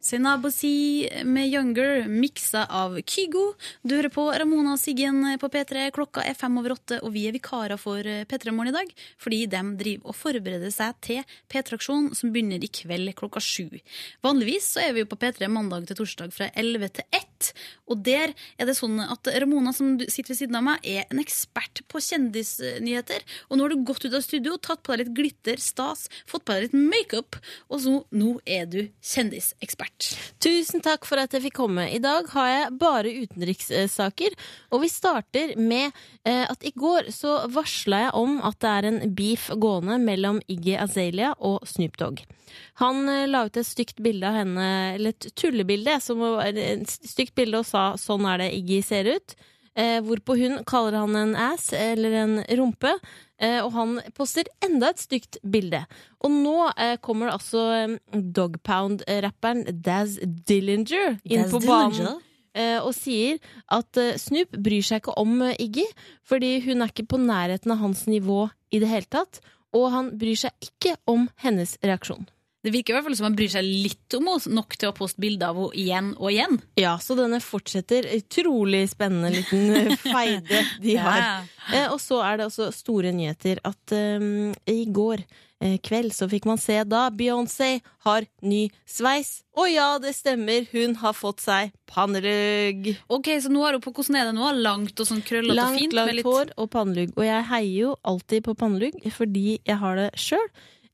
Senabosi med Younger, miksa av Kygo. Du hører på Ramona og Siggen på P3. Klokka er fem over åtte, og vi er vikarer for P3 Morgen i dag. Fordi de driver og forbereder seg til P3-aksjonen som begynner i kveld klokka sju. Vanligvis så er vi jo på P3 mandag til torsdag fra 11 til 1. Og der er det sånn at Ramona, som sitter ved siden av meg, er en ekspert på kjendisnyheter. Og nå har du gått ut av studio, tatt på deg litt glitter, stas, fått på deg litt makeup, og så nå er du kjendisekspert. Tusen takk for at jeg fikk komme. I dag har jeg bare utenrikssaker, og vi starter med eh, at i går så varsla jeg om at det er en beef gående mellom Iggy Azalea og Snoop Dogg. Han eh, la ut et stygt bilde av henne, eller et tullebilde, som var et stygt bilde og sa 'sånn er det Iggy ser ut'. Eh, hvorpå hun kaller han en ass, eller en rumpe. Eh, og han poster enda et stygt bilde. Og nå eh, kommer det altså eh, Dogpound-rapperen Daz Dillinger inn Daz på Dillinger? banen. eh, og sier at eh, Snoop bryr seg ikke om eh, Iggy, fordi hun er ikke på nærheten av hans nivå i det hele tatt, og han bryr seg ikke om hennes reaksjon. Det virker i hvert fall som han bryr seg litt om henne, nok til å poste bilder av henne igjen og igjen. Ja, så denne fortsetter. Utrolig spennende liten eh, feide de har. Eh, og så er det også store nyheter at um, i går eh, kveld så fikk man se da Beyoncé har ny sveis. Og ja, det stemmer, hun har fått seg pannelugg. Ok, så nå har hun på hvordan er det nå? Langt og sånn krøllete og fint? Langt, langt litt- hår og pannelugg. Og jeg heier jo alltid på pannelugg fordi jeg har det sjøl.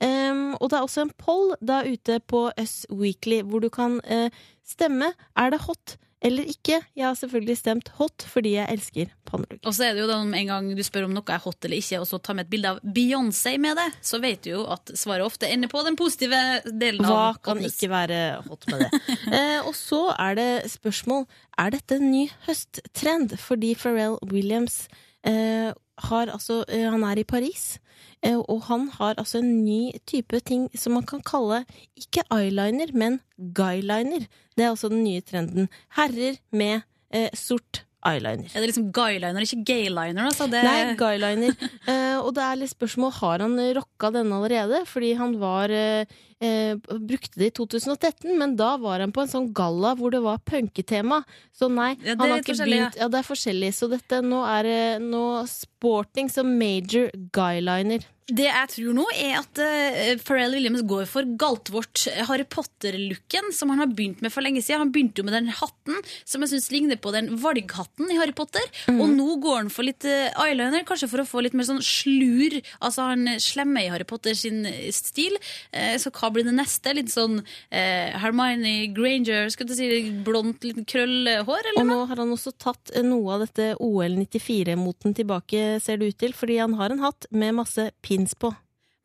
Um, og det er også en poll da ute på Us Weekly hvor du kan uh, stemme. Er det hot eller ikke? Jeg har selvfølgelig stemt hot fordi jeg elsker pannelugg. Og så er det jo om en gang du spør om noe er hot eller ikke, og så tar med et bilde av Beyoncé med det, så vet du jo at svaret ofte ender på den positive delen Hva av kan hotness. ikke være hot med det? eh, og så er det spørsmål Er dette en ny høsttrend? Fordi Pharrell Williams eh, har altså eh, Han er i Paris. eh, Og han har altså en ny type ting som man kan kalle ikke eyeliner, men guyliner. Det er altså den nye trenden. Herrer med eh, sort eyeliner. Er det liksom guyliner, ikke gayliner? Altså? Det... Nei, guyliner. Eh, og det er litt spørsmål har han rocka denne allerede, fordi han var eh, eh, brukte det i 2013, men da var han på en sånn galla hvor det var punketema. Så nei, Ja, han har ikke begynt Ja, det er forskjellig. Så dette nå er nå sporting som major guyliner. Det jeg tror nå, er at uh, Pharrell Williams går for galtvort Harry Potter-looken, som han har begynt med for lenge siden. Han begynte jo med den hatten som jeg syns ligner på den valghatten i Harry Potter. Mm. Og nå går han for litt uh, eyeliner, kanskje for å få litt mer sånn slur. Altså han slemme i Harry Potter sin eh, stil. Uh, så hva blir det neste? Litt sånn eh, Hermione Granger, skal du si blondt, liten krøllhår, eller Og nå har han også tatt eh, noe av dette OL 94-moten tilbake, ser det ut til, fordi han har en hatt med masse pins på.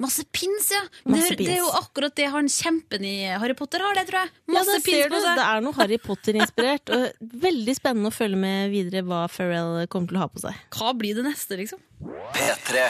Masse pins, ja! Masse det, det er jo akkurat det han kjempen i Harry Potter har, det, tror jeg. Ja, det pins ser du. på seg. Det er noe Harry Potter-inspirert. og Veldig spennende å følge med videre hva Pharrell kommer til å ha på seg. Hva blir det neste, liksom? P3.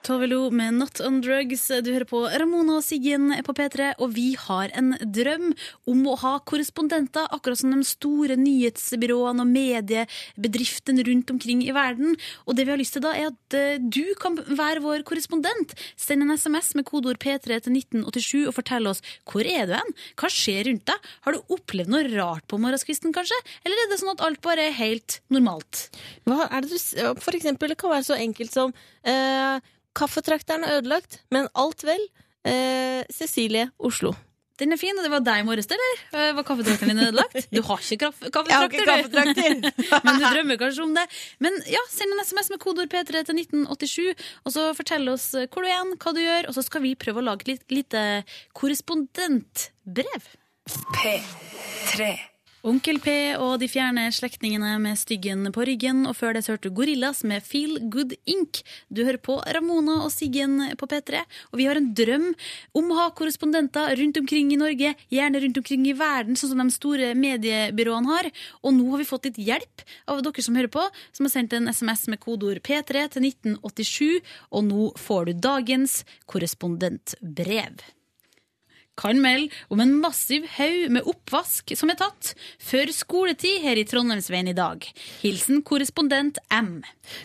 Tove Lo med Not On Drugs. Du hører på Ramona og Siggen på P3, og vi har en drøm om å ha korrespondenter, akkurat som de store nyhetsbyråene og mediebedriftene rundt omkring i verden. Og det vi har lyst til da, er at eh, du kan være vår korrespondent. Send en SMS med kodeord P3 til 1987 og fortell oss hvor er du hen? Hva skjer rundt deg? Har du opplevd noe rart på morgenskvisten, kanskje? Eller er det sånn at alt bare er helt normalt? Hva er det du, for eksempel, det kan være så enkelt som eh, Kaffetrakteren er ødelagt, men alt vel. Eh, Cecilie, Oslo. Den er fin, og det var deg i morges, eller? Eh, Var kaffetrakteren din ødelagt? Du har ikke kaff har ikke kaffetrakter, du. Men du drømmer kanskje om det. Men ja, send en SMS med kodeord P3 til 1987, og så fortell oss hvor du er, hva du gjør, og så skal vi prøve å lage et lite korrespondentbrev. P3. Onkel P og de fjerne slektningene med styggen på ryggen, og før det hørte du Gorillas med Feel Good Ink. Du hører på Ramona og Siggen på P3, og vi har en drøm om å ha korrespondenter rundt omkring i Norge, gjerne rundt omkring i verden, sånn som de store mediebyråene har. Og nå har vi fått litt hjelp av dere som hører på, som har sendt en SMS med kodeord P3 til 1987, og nå får du dagens korrespondentbrev kan melde om en massiv haug med oppvask som er tatt før skoletid her i Trondheimsveien i dag. Hilsen korrespondent M.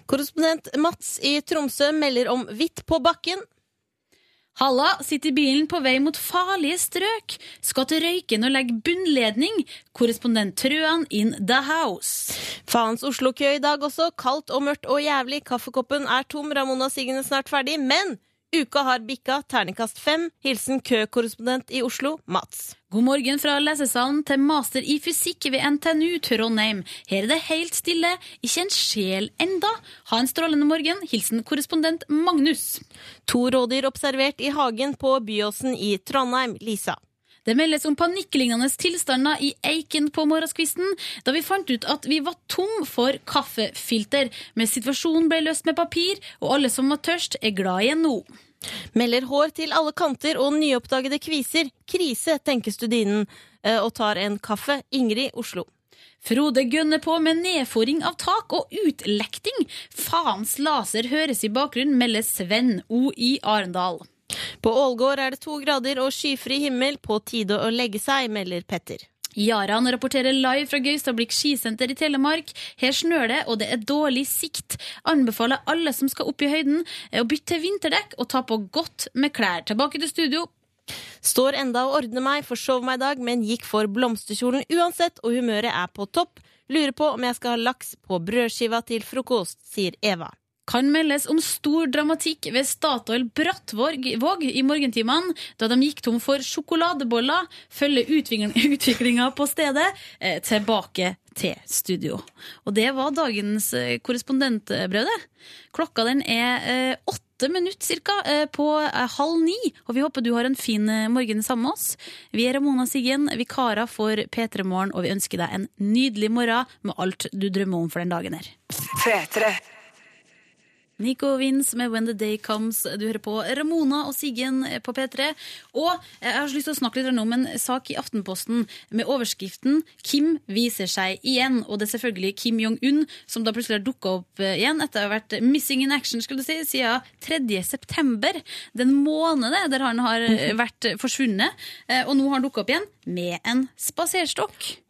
Korrespondent Mats i Tromsø melder om hvitt på bakken. Halla, sitter i bilen på vei mot farlige strøk. Skal til Røyken og legge bunnledning. Korrespondent Trøan in the house. Faens Oslo-kø i dag også. Kaldt og mørkt og jævlig. Kaffekoppen er tom. Ramona Siggen er snart ferdig. Men uka har bikka. Terningkast fem. Hilsen køkorrespondent i Oslo, Mats. God morgen fra lesesalen til master i fysikk ved NTNU Trondheim. Her er det helt stille, ikke en sjel enda. Ha en strålende morgen. Hilsen korrespondent Magnus. To rådyr observert i hagen på Byåsen i Trondheim, Lisa. Det meldes om panikklignende tilstander i Eiken på morgenskvisten, da vi fant ut at vi var tom for kaffefilter. Men situasjonen ble løst med papir, og alle som var tørst, er glad igjen nå. Melder hår til alle kanter og nyoppdagede kviser. Krise, tenker studinen, eh, og tar en kaffe. Ingrid, Oslo. Frode gønner på med nedforing av tak og utlekting. Faens laser høres i bakgrunnen, melder Sven O i Arendal. På Ålgård er det to grader og skyfri himmel. På tide å legge seg, melder Petter. Jaran rapporterer live fra Gaustablikk skisenter i Telemark. Her snør det, og det er dårlig sikt. Anbefaler alle som skal opp i høyden, eh, å bytte til vinterdekk og ta på godt med klær. Tilbake til studio. Står enda og ordner meg, forsov meg i dag, men gikk for blomsterkjolen uansett, og humøret er på topp. Lurer på om jeg skal ha laks på brødskiva til frokost, sier Eva. Kan meldes om stor dramatikk ved Statoil Brattvåg i morgentimene, da de gikk tom for sjokoladeboller. Følger utviklinga på stedet. Eh, tilbake til studio. Og det var dagens korrespondentbrøde. korrespondentbrød. Klokka den er eh, åtte minutter cirka eh, på eh, halv ni, og vi håper du har en fin eh, morgen sammen med oss. Vi er Ramona Siggen, vikarer for P3 Morgen, og vi ønsker deg en nydelig morgen med alt du drømmer om for den dagen her. P3. Nico Wins med When the Day Comes. Du hører på Ramona og Siggen på P3. Og jeg har så lyst til å snakke litt om en sak i Aftenposten med overskriften 'Kim viser seg igjen'. Og det er selvfølgelig Kim Jong-un som da plutselig har dukka opp eh, igjen etter å ha vært missing in action skulle du si, siden 3. september. Den måneden der han har eh, vært forsvunnet. Eh, Og nå har han dukka opp igjen med en spaserstokk.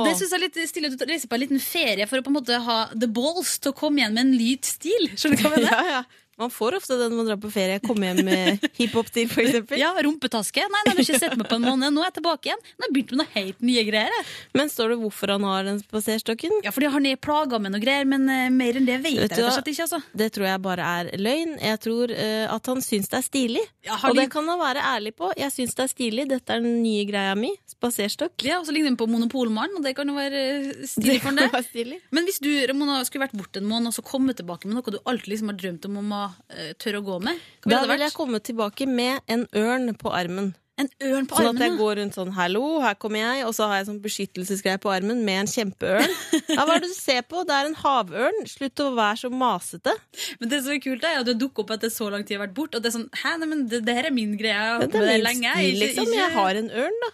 Og det synes jeg er litt stille at du reiser på en liten ferie for å på en måte ha the balls til å komme igjen med en lyt stil. Skjønner du hva jeg mener? Ja, ja. Man får ofte den når man drar på ferie. Komme hjem med hiphop-stil, for eksempel. Ja, rumpetaske. Nei, nei, du har ikke sett meg på en måned. Nå er jeg tilbake igjen. Nå har jeg begynt med noe helt nye greier. Men står det hvorfor han har den spaserstokken? Ja, fordi han er plaga med noe greier, men uh, mer enn det vet Vet jeg rett og slett ikke. altså. Det tror jeg bare er løgn. Jeg tror uh, at han syns det er stilig. Ja, Og det kan han være ærlig på. Jeg syns det er stilig. Dette er den nye greia mi. Spaserstokk. Ja, og så ligner den på Monopolmannen, og det kan jo være eh, stilig for det. kan være stilig. Men hvis du Ramona, skulle vært borte en måned og så komme tilbake med noe du alltid liksom har drømt om om å eh, tørre å gå med, hva Da vil jeg komme tilbake med en ørn på armen. En ørn på Sånn armen? at jeg går rundt sånn 'hallo, her kommer jeg', og så har jeg sånn beskyttelsesgreie på armen med en kjempeørn. Ja, hva er det du ser på? Det er en havørn. Slutt å være så masete. Men det som er kult, er at du dukker opp etter så lang tid har vært borte. Og det er sånn, hæ, nei, men det, det her er min greie. Jeg har Det holdt på med er det min lenge. stil, Ikke- liksom. ikke- Jeg har en ørn, da.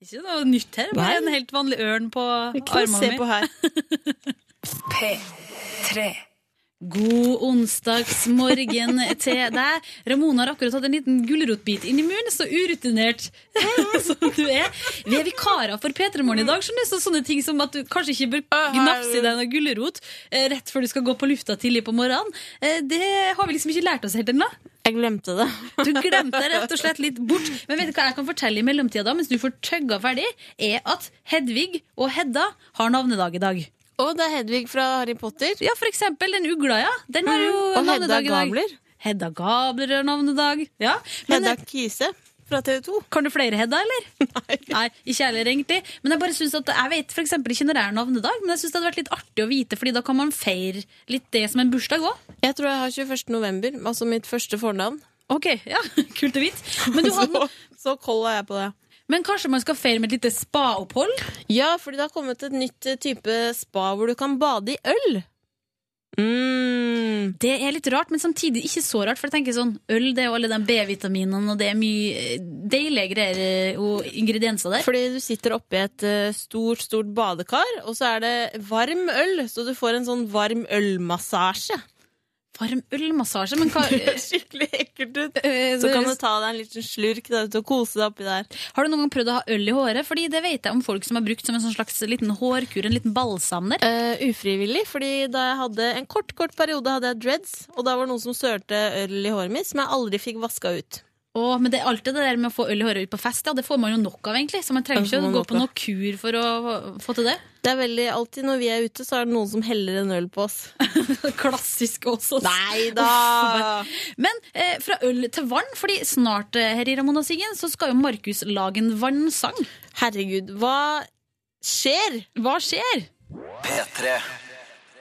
Ikke noe nytt her, bare en helt vanlig ørn på Ikke noe å se på her. P3. God onsdagsmorgen til deg. Ramona har akkurat hatt en liten gulrotbit inn i munnen, så urutinert som du er. Vi er vikarer for P3 Morgen i dag, skjønner så sånne ting som at du kanskje ikke bør gnafse i deg noe gulrot eh, rett før du skal gå på lufta tidlig på morgenen, eh, det har vi liksom ikke lært oss helt ennå. Jeg glemte det. Du glemte det rett og slett litt bort. Men vet du hva jeg kan fortelle i mellomtida, da, mens du får tøgga ferdig, er at Hedvig og Hedda har navnedag i dag. Og det er Hedvig fra Harry Potter. Ja, for eksempel den ugla, ja. Den har jo Og Hedda. Gabler. Hedda Gabler har navnedag. Ja. Men Hedda Kise fra TV 2. kan du flere Hedda, eller? Nei. Nei ikke heller, egentlig. Men jeg bare synes at, jeg vet for eksempel ikke når det er navnedag, men jeg syns det hadde vært litt artig å vite, Fordi da kan man feire litt det som en bursdag òg. Jeg tror jeg har 21. november, altså mitt første fornavn. Ok, ja, kult å vite. Men, du hadde, Så, så koll er jeg på det. Men kanskje man skal feire med et lite spaopphold? Ja, fordi det har kommet et nytt eh, type spa hvor du kan bade i øl. Mm. Det er litt rart, men samtidig ikke så rart. For jeg tenker sånn, Øl det er jo alle de B-vitaminene, og det er mye eh, deilige greier eh, og ingredienser der. Fordi du sitter oppi et stort, stort badekar, og så er det varm øl, så du får en sånn varm ølmassasje. Varm ølmassasje, men hva Skikkelig ekkelt ut. Eh, Så kan du ta deg en liten slurk da, og kose deg oppi der. Har du noen gang prøvd å ha øl i håret? Fordi det vet jeg om folk som har brukt som en sånn slags liten hårkur, en liten balsam der. Uh, ufrivillig, fordi da jeg hadde en kort kort periode hadde jeg dreads, og da var det noen som sørte øl i håret mitt, som jeg aldri fikk vaska ut. Åh, men det er alltid det der med å få øl i håret ut på fest, ja, det får man jo nok av, egentlig. Så man trenger ikke å gå på noe kur for å få til det. Det er veldig, Alltid når vi er ute, så er det noen som heller en øl på oss. Klassisk også. Nei da! Men eh, fra øl til vann, fordi snart eh, her i Ramona Siggen så skal jo Markus lage en vannsang. Herregud, hva skjer? Hva skjer? P3.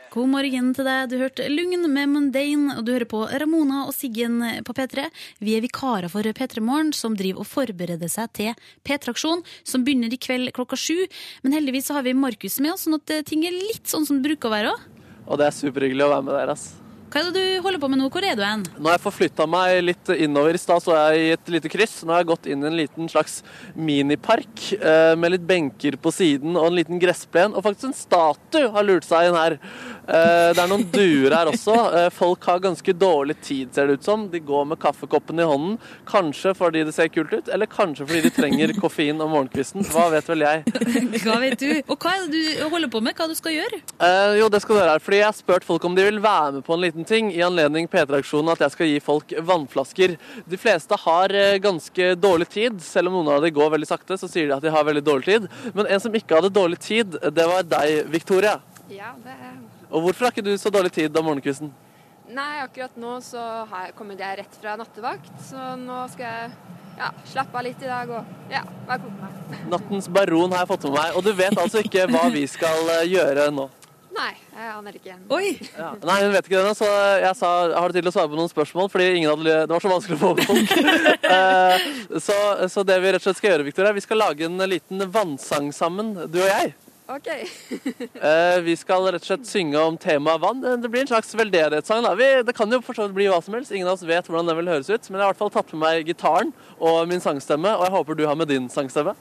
God morgen til deg. Du hørte Lugn med Mundane, og du hører på Ramona og Siggen på P3. Vi er vikarer for P3 Morgen, som driver og forbereder seg til P3-aksjon, som begynner i kveld klokka sju. Men heldigvis så har vi Markus med oss, sånn at eh, ting er litt sånn som det bruker å være òg. Og det er superhyggelig å være med dere. ass. Hva er det du holder på med nå? Hvor er du hen? Nå har jeg forflytta meg litt innover. I stad så jeg i et lite kryss. Nå har jeg gått inn i en liten slags minipark eh, med litt benker på siden og en liten gressplen. Og faktisk en statue har lurt seg inn her. Eh, det er noen duer her også. Eh, folk har ganske dårlig tid, ser det ut som. De går med kaffekoppen i hånden. Kanskje fordi det ser kult ut, eller kanskje fordi de trenger koffein om morgenkvisten. Hva vet vel jeg. Hva vet du? Og hva er det du holder på med? Hva du skal gjøre? Eh, jo, det skal du gjøre her, fordi Jeg har spurt folk om de vil være med på en liten ting i anledning P3-aksjonen at jeg skal gi folk vannflasker. De fleste har ganske dårlig tid. Selv om noen av dem går veldig sakte, så sier de at de har veldig dårlig tid. Men en som ikke hadde dårlig tid, det var deg, Victoria. Ja, det er Og hvorfor har ikke du så dårlig tid om morgenkvisten? Nei, akkurat nå så har jeg kommet jeg rett fra nattevakt, så nå skal jeg ja, slappe av litt i dag og ja, bare kose meg. Nattens baron har jeg fått med meg, og du vet altså ikke hva vi skal eh, gjøre nå. Nei, jeg aner ikke. Oi! Ja. Nei, hun vet ikke det ennå, så jeg sa har du tid til å svare på noen spørsmål, fordi ingen hadde, det var så vanskelig å få med folk. Eh, så, så det vi rett og slett skal gjøre, Victoria, vi skal lage en liten vannsang sammen, du og jeg. OK. Eh, vi skal rett og slett synge om temaet vann. Eh, Det blir en slags veldedighetssang. da. Vi, det kan jo for bli hva som helst. Ingen av oss vet hvordan den vil høres ut. Men jeg har i hvert fall tatt med meg gitaren og min sangstemme, og jeg håper du har med din sangstemme.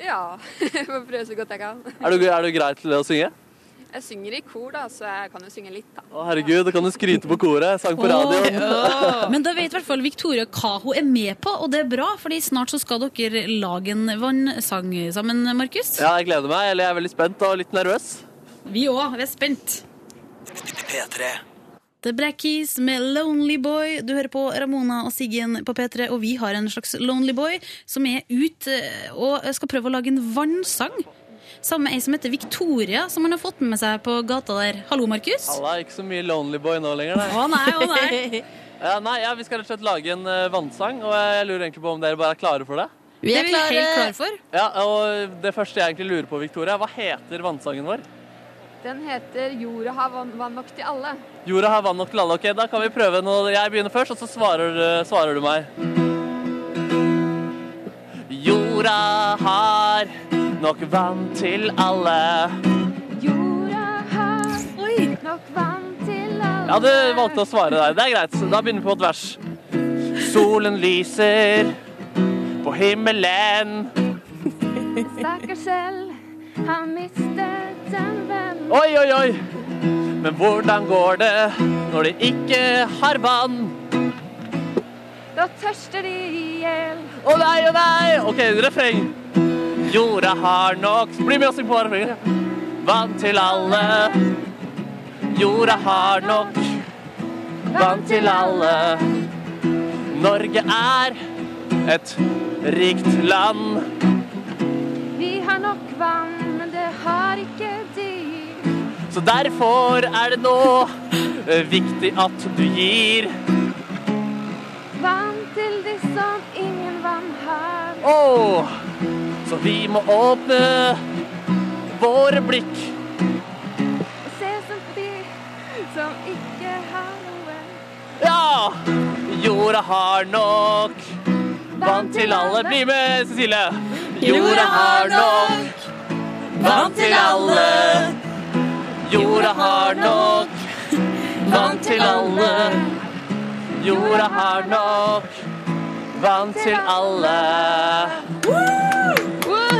Ja, jeg får prøve så godt jeg kan. Er du, er du grei til å synge? Jeg synger i kor, da, så jeg kan jo synge litt, da. Å herregud, da kan du skryte på koret. Sang på radioen. Men da vet i hvert fall Victoria hva hun er med på, og det er bra, fordi snart så skal dere lage en vannsang sammen, Markus. Ja, jeg gleder meg. Eller jeg er veldig spent og litt nervøs. Vi òg, vi er spent. P3. The Black Keys med Lonely Boy. Du hører på Ramona og Siggen på P3, og vi har en slags Lonely Boy som er ute og skal prøve å lage en vannsang. Sammen med ei som heter Victoria, som han har fått med seg på gata der. Hallo, Markus. Alla er ikke så mye Lonely Boy nå lenger, nei. Å nei, å nei. Ja, nei, ja, Vi skal rett og slett lage en uh, vannsang, og jeg lurer egentlig på om dere bare er klare for det? Vi Det er er vi helt klare. for. Ja, og Det første jeg egentlig lurer på, Victoria, hva heter vannsangen vår? Den heter 'Jorda har vann, vann nok til alle'. Jorda har vann nok til alle. Ok, Da kan vi prøve noe. jeg begynner først, og så svarer, eh, svarer du meg. Jorda nok vann til alle. Jorda har Oi. nok vann til alle. Ja, du valgte å svare der. Det er greit. Da begynner vi på et vers. Solen lyser på himmelen. Stakkars selv, har mistet en venn. Oi, oi, oi. Men hvordan går det når de ikke har vann? Da tørster de i hjel. Å nei, å nei! OK, refreng. Jorda har nok Bli med oss inn på refrenget. Vann til alle. Jorda har nok vann til alle. Norge er et rikt land. Vi har nok vann, men det har ikke de. Så derfor er det nå eh, viktig at du gir Vann til de som ingen vann har. Åh, så vi må åpne våre blikk. Og se som de som ikke har noe. Ja! Jorda har nok vann til alle. Bli med, Cecilie. Jorda har nok vann til alle. Jorda har nok vann til alle. Jorda har nok vann til alle.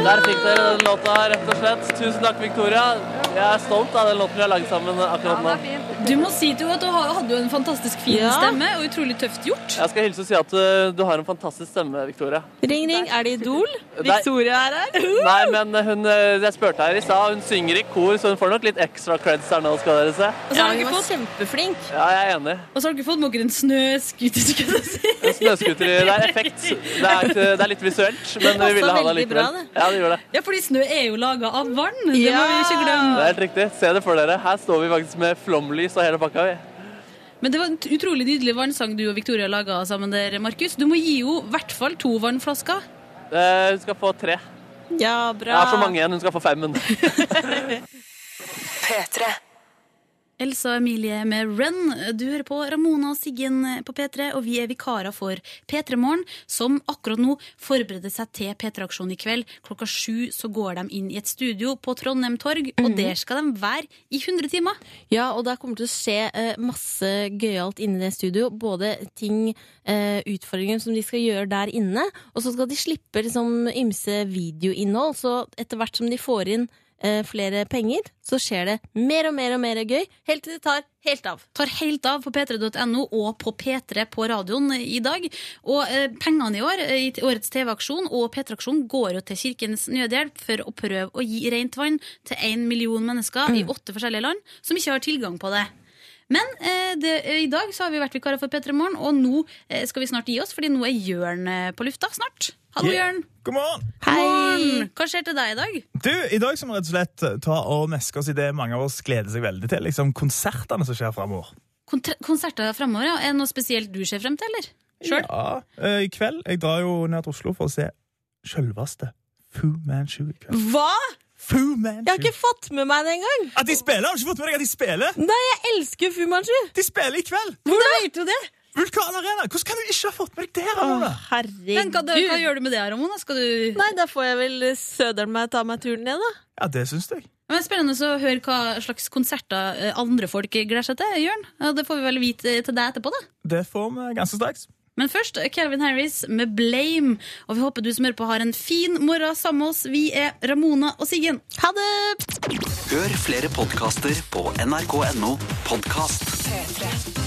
Der fikk dere den låta, rett og slett. Tusen takk, Victoria. Jeg er stolt av den låten vi har laget sammen Ja, akkurat det nå. er fint. Du må si til henne at du hadde jo en fantastisk fin Ja. stemme, og utrolig tøft gjort. Jeg skal hilse og si at uh, du har en fantastisk stemme, Victoria. Ring, ring. Er det Idol? Victoria er her. Nei, men hun, uh, jeg spurte her i stad, hun synger i kor, så hun får nok litt ekstra creds her nå, skal dere se. Og så Ja, har hun dere var fått, kjempeflink. Ja, jeg er enig. og så har dere fått med dere en snøscooter, skulle jeg si. En snøscooter, det er effekt. Det er, ikke- det er litt visuelt, men vi ville ha det veldig bra, det. Ja, det gjør det. Ja, fordi snø er jo laga av vann. Det må vi Ja. ikke glemme. Det er helt riktig. Se det for dere. Her står vi faktisk med flomlys og hele pakka, vi. Men det var en utrolig nydelig vannsang du og Victoria laga sammen der, Markus. Du må gi henne i hvert fall to vannflasker. Eh, hun skal få tre. Ja, Det bra. er så mange igjen. Hun skal få fem. Men. P3. Elsa Emilie med Run. Du hører på Ramona og Siggen på P3, og vi er vikarer for P3 Morgen, som akkurat nå forbereder seg til P3-aksjonen i kveld. Klokka sju så går de inn i et studio på Trondheim Torg, og der skal de være i 100 timer. Ja, og der kommer det til å skje eh, masse gøyalt inni det studio. Både ting, eh, utfordringer som de skal gjøre der inne, og så skal de slippe liksom ymse videoinnhold. Så etter hvert som de får inn flere penger, så skjer det mer og mer og mer gøy, helt til det tar helt av. tar helt av på p3.no og på P3 på radioen i dag. Og eh, pengene i år, eh, i årets TV-aksjon og P3-aksjon, går jo til Kirkens Nødhjelp for å prøve å gi rent vann til én million mennesker i åtte forskjellige land som ikke har tilgang på det. Men eh, det, eh, i dag så har vi vært vikarer for P3 Morgen, og nå eh, skal vi snart gi oss, fordi nå er Jørn eh, på lufta snart. Hallo, Yeah. Jørn. God morgen! Hei. Hva skjer til deg i dag? Du, I dag skal vi rett og slett ta og meske oss i det mange av oss gleder seg veldig til. liksom Konsertene som skjer framover. Kontra- Konserter framover, ja. Er det noe spesielt du ser frem til, eller? Sjøl? Ja, eh, I kveld jeg drar jo ned til Oslo for å se sjølveste Fu Manchu i kveld. Hva?! Fu Jeg har ikke fått med meg det engang! At de spiller! Har du ikke fått med deg at de spiller? Nei, jeg elsker Fu Manchu! De spiller i kveld! Hvordan vet du det? Vulkan Arena! Hvordan kan du ikke ha fått med deg det? Ramona? Men hva, hva gjør du med det, Ramona? Skal du Nei, da får jeg vel søderen meg ta meg turen ned, da. Ja, det syns jeg. Men Spennende å høre hva slags konserter eh, andre folk gleder seg til. Jørn. Det får vi vel vite til deg etterpå, da. Det får vi ganske straks. Men først Calvin Harris med Blame. Og vi håper du som hører på, har en fin morgen sammen med oss. Vi er Ramona og Siggen. Ha det! Hør flere podkaster på nrk.no podkast. P3.